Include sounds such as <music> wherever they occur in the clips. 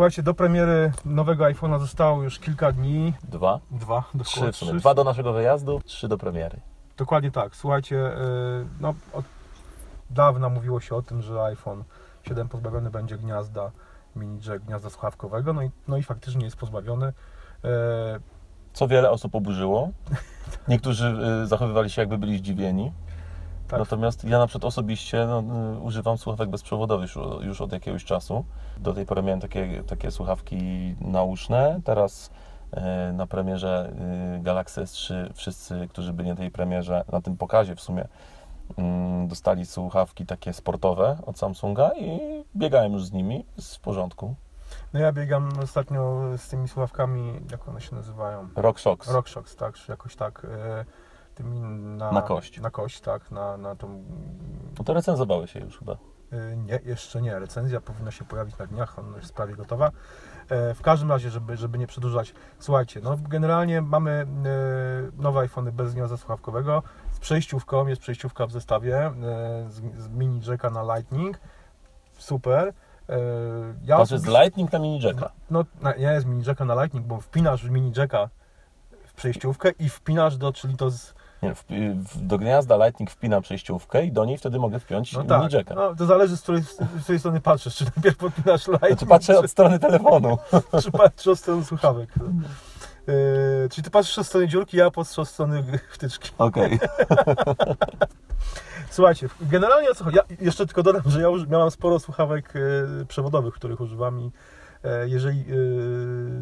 Słuchajcie, do premiery nowego iPhone'a zostało już kilka dni. Dwa? Dwa, Trzy dokładnie. w sumie. Dwa do naszego wyjazdu, trzy do premiery. Dokładnie tak. Słuchajcie, yy, no od dawna mówiło się o tym, że iPhone 7 pozbawiony będzie gniazda mini jack, gniazda słuchawkowego, no i, no i faktycznie jest pozbawiony. Yy, Co wiele osób oburzyło. Niektórzy y, zachowywali się jakby byli zdziwieni. Tak, Natomiast ja na przykład osobiście no, y, używam słuchawek bezprzewodowych już, już od jakiegoś czasu. Do tej pory miałem takie, takie słuchawki nauszne. Teraz y, na premierze y, Galaxy S3 wszyscy, którzy byli na tej premierze, na tym pokazie w sumie, mm, dostali słuchawki takie sportowe od Samsunga i biegałem już z nimi, jest w porządku. no ja biegam ostatnio z tymi słuchawkami, jak one się nazywają? RockShox. RockShox, tak, jakoś tak. yy, tymi na, Na kość. Na kość, tak, na, na tą No to recenzowały się już chyba. Y, Nie, jeszcze nie. Recenzja powinna się pojawić na dniach, ona jest prawie gotowa. E, W każdym razie, żeby, żeby nie przedłużać, słuchajcie, no generalnie mamy e, nowe iPhony bez gniazda słuchawkowego, z przejściówką, jest przejściówka w zestawie, e, z, z mini jacka na Lightning, super. Ja To jest osobiście- Lightning na mini jacka. no, nie jest mini jacka na Lightning, bo wpinasz mini jacka w przejściówkę i wpinasz do, czyli to z, Nie, w, w, do gniazda Lightning wpina przejściówkę i do niej wtedy mogę wpiąć no tak, jacka. no, to zależy z której, z której strony patrzysz, czy najpierw podpinasz Lightning, Znaczy patrzę od strony telefonu. <laughs> czy patrzysz od strony słuchawek. Yy, czyli ty patrzysz od strony dziurki, ja patrzę od strony wtyczki. Okej. <laughs> Słuchajcie, generalnie o co chodzi? Ja jeszcze tylko dodam, że ja już miałam sporo słuchawek yy, przewodowych, których używam i yy, jeżeli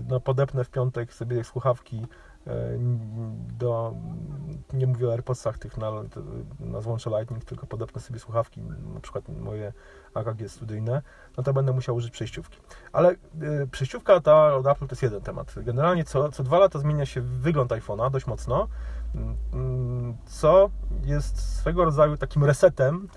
no, podepnę w piątek sobie słuchawki do, nie mówię o AirPodsach tych na, na złącze Lightning, tylko podepnę sobie słuchawki, na przykład moje AKG studyjne, no to będę musiał użyć przejściówki. Ale y, przejściówka ta od Apple to jest jeden temat. Generalnie co, co dwa lata zmienia się wygląd iPhone'a dość mocno, co jest swego rodzaju takim resetem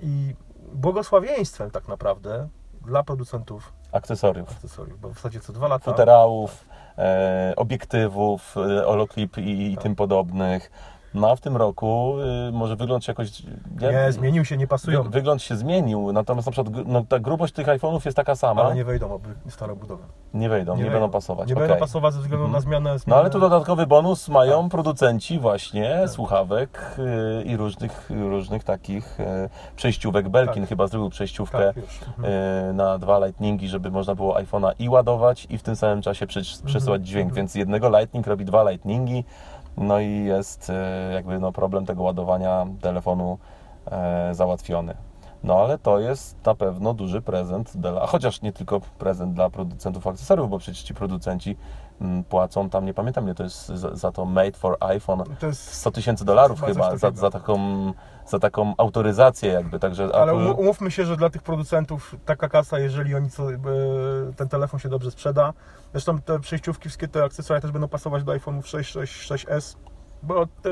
i błogosławieństwem tak naprawdę dla producentów Akcesoriów. akcesoriów, bo w zasadzie co dwa lata... Futerałów, e, obiektywów, e, holoclip i, i Tak. tym podobnych. No a w tym roku y, może wygląd się jakoś... ja- Nie, zmienił się, nie pasują, Wy, wygląd się zmienił, natomiast na przykład no, ta grubość tych iPhone'ów jest taka sama. ale nie wejdą oby stare budowy. Nie wejdą, nie, będą pasować. Nie okej. będą pasować ze względu Mhm. na zmianę... No zmianę... ale tu dodatkowy bonus mają Tak. producenci właśnie Tak. słuchawek y, i różnych, różnych takich y, przejściówek. Belkin Tak. chyba zrobił przejściówkę Tak, już. Mhm. y, na dwa Lightningi, żeby można było iPhone'a i ładować i w tym samym czasie przecież- przesyłać dźwięk, mhm. więc jednego Lightning robi dwa Lightningi. No i jest y, jakby no, problem tego ładowania telefonu e, załatwiony. No ale to jest na pewno duży prezent, dla, chociaż nie tylko prezent dla producentów akcesoriów, bo przecież ci producenci mm, płacą tam, nie pamiętam ile to jest za, za to Made for iPhone, To jest 100 tysięcy dolarów Chyba za, za, taką, za taką autoryzację jakby, także Ale Apple- um- umówmy się, że dla tych producentów taka kasa, jeżeli oni co, e, ten telefon się dobrze sprzeda. Zresztą te przejściówki, wszystkie te akcesoria też będą pasować do iPhone'ów 6, 6, 6S, bo te,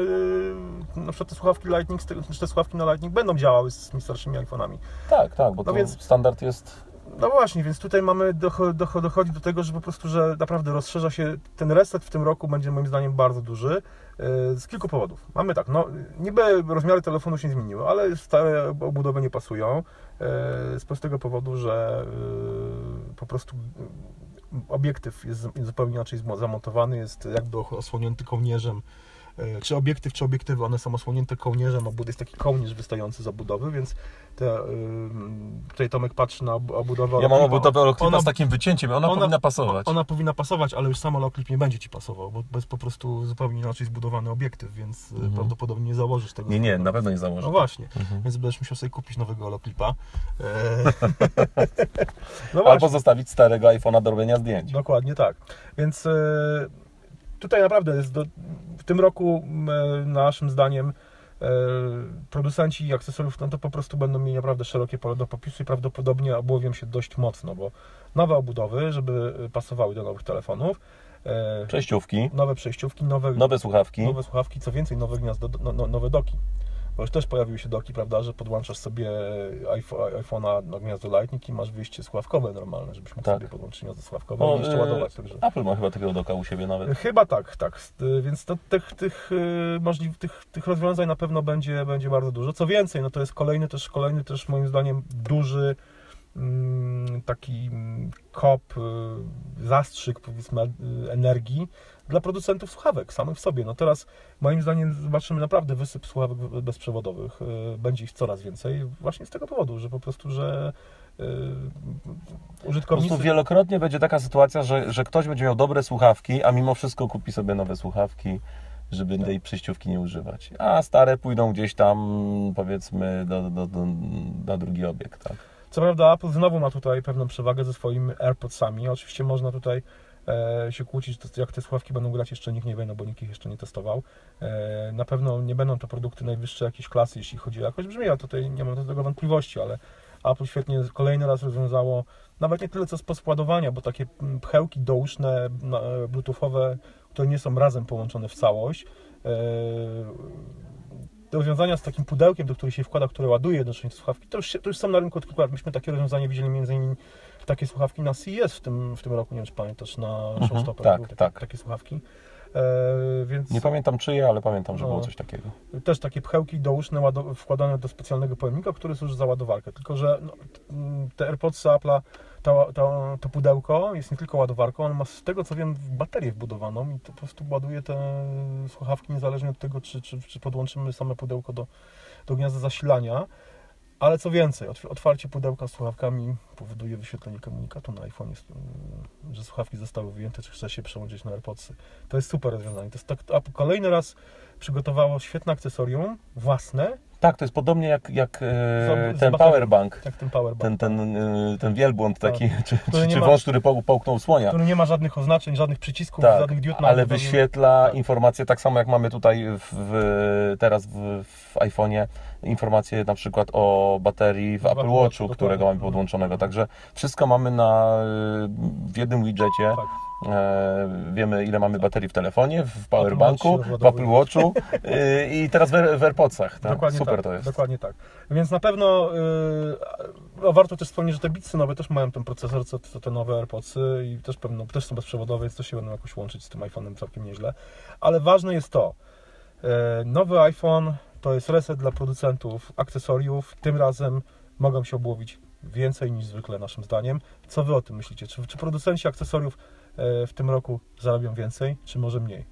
na przykład te słuchawki Lightning, te, te słuchawki na Lightning będą działały z tymi starszymi iPhone'ami. tak, tak, bo No więc- standard jest No właśnie, więc tutaj mamy, docho- docho- dochodzi do tego, że po prostu, że naprawdę rozszerza się, ten reset w tym roku będzie moim zdaniem bardzo duży, e, z kilku powodów. Mamy tak, no niby rozmiary telefonu się zmieniły, ale stare obudowy nie pasują, e, z prostego powodu, że e, po prostu obiektyw jest zupełnie inaczej zamontowany, jest jakby osłonięty kołnierzem, czy obiektyw, czy obiektywy, one są osłonięte kołnierzem, obud jest taki kołnierz wystający z obudowy, więc te, ym, tutaj Tomek patrzy na ob- obudowę. Ja mam obudowę Oloklipa z takim wycięciem, ona, ona- powinna pasować. Ona powinna pasować, ale już sam Oloklip nie będzie Ci pasował, bo jest po prostu zupełnie inaczej zbudowany obiektyw, więc y, Mhm. prawdopodobnie nie założysz tego. Nie, nie, na pewno nie założę. No właśnie, Mhm. więc będziesz musiał sobie kupić nowego Oloklipa. <laughs> <laughs> No Albo zostawić starego iPhone'a do robienia zdjęć. dokładnie tak. Więc e, tutaj naprawdę jest do, w tym roku e, naszym zdaniem e, producenci akcesoriów no to po prostu będą mieli naprawdę szerokie pole do popisu i prawdopodobnie obłowią się dość mocno, bo nowe obudowy, żeby pasowały do nowych telefonów, e, Przejściówki, nowe przejściówki, nowe, nowe słuchawki. nowe słuchawki, co więcej, nowe gniazdo, no, no, nowe doki. Bo już też pojawiły się doki, prawda, że podłączasz sobie iPhone- iPhone'a na gniazdo Lightning i masz wyjście słuchawkowe normalne, żebyś mógł Tak. sobie podłączyć gniazdo słuchawkowe O, i jeszcze e, ładować. Także. Apple ma chyba takiego doka u siebie nawet. Chyba tak, tak. Y, Więc to, tych, tych, y, możliw, tych, tych rozwiązań na pewno będzie, będzie bardzo dużo. Co więcej, no to jest kolejny też, kolejny też moim zdaniem duży taki mm, kop, y, zastrzyk powiedzmy y, energii dla producentów słuchawek samych w sobie. No teraz moim zdaniem zobaczymy naprawdę wysyp słuchawek be- bezprzewodowych. Y, Będzie ich coraz więcej właśnie z tego powodu, że po prostu, że y, Po użytkownicy... prostu wielokrotnie będzie taka sytuacja, że, że ktoś będzie miał dobre słuchawki, a mimo wszystko kupi sobie nowe słuchawki, żeby tej przejściówki nie używać. A stare pójdą gdzieś tam, powiedzmy, do, do, do, na drugi obiekt. Tak? Co prawda Apple znowu ma tutaj pewną przewagę ze swoimi AirPodsami. Oczywiście można tutaj e, się kłócić, jak te słuchawki będą grać, jeszcze nikt nie wie, no bo nikt ich jeszcze nie testował. E, na pewno nie będą to produkty najwyższej jakiejś klasy, jeśli chodzi o jakość brzmienia, tutaj nie mam do tego wątpliwości, ale Apple świetnie kolejny raz rozwiązało, nawet nie tyle co sposób ładowania, bo takie mm, pchełki douszne, e, bluetoothowe, które nie są razem połączone w całość, e, do rozwiązania z takim pudełkiem, do którego się wkłada, które ładuje jednocześnie słuchawki, to już, się, to już są na rynku od kilku lat. Myśmy takie rozwiązanie widzieli między innymi takie słuchawki na CES w tym, w tym roku, nie wiem czy pamiętasz, na Mhm, Showstopper tak, były takie, tak. takie słuchawki. E, więc Nie pamiętam czyje, ale pamiętam, że No. było coś takiego. też takie pchełki douszne wkładane do specjalnego pojemnika, który służy za ładowarkę. Tylko, że no, te AirPods Apple'a, to, to, to pudełko jest nie tylko ładowarką, on ma z tego co wiem baterię wbudowaną i to po prostu ładuje te słuchawki niezależnie od tego, czy, czy, czy podłączymy same pudełko do, do gniazda zasilania. Ale co więcej, otw- otwarcie pudełka z słuchawkami powoduje wyświetlenie komunikatu na iPhone, że słuchawki zostały wyjęte, czy chce się przełączyć na AirPodsy. To jest super rozwiązanie. To jest tak, Apple kolejny raz przygotowało świetne akcesorium, własne, Tak, to jest podobnie jak, jak e, Z- ten powerbank. jak ten powerbank, Ten, ten, e, ten wielbłąd taki, <laughs> czy, Który czy, czy ma- wąż, który po- połknął słonia. który nie ma żadnych oznaczeń, żadnych przycisków, Tak, żadnych diod. ale wyświetla tak. informacje tak samo jak mamy tutaj w, teraz w, w iPhone'ie informacje na przykład o baterii w Apple Watchu, Watchu, którego mamy podłączonego. Także wszystko mamy na, w jednym widgetie. Tak. E, wiemy ile mamy baterii w telefonie, w powerbanku, w Apple Watchu e, i teraz w, Air- w AirPodsach. Tak? Dokładnie Super tak, to jest. Dokładnie tak. Więc na pewno yy, warto też wspomnieć, że te Beatsy nowe też mają ten procesor, co, co te nowe AirPodsy i też pewno też są bezprzewodowe, więc też się będą jakoś łączyć z tym iPhone'em całkiem nieźle. Ale ważne jest to, yy, nowy iPhone to jest reset dla producentów akcesoriów. Tym razem mogą się obłowić więcej niż zwykle naszym zdaniem. Co Wy o tym myślicie? Czy, czy producenci akcesoriów w tym roku zarobią więcej, czy może mniej?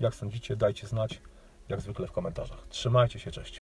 Jak sądzicie? Dajcie znać, jak zwykle w komentarzach. Trzymajcie się, cześć.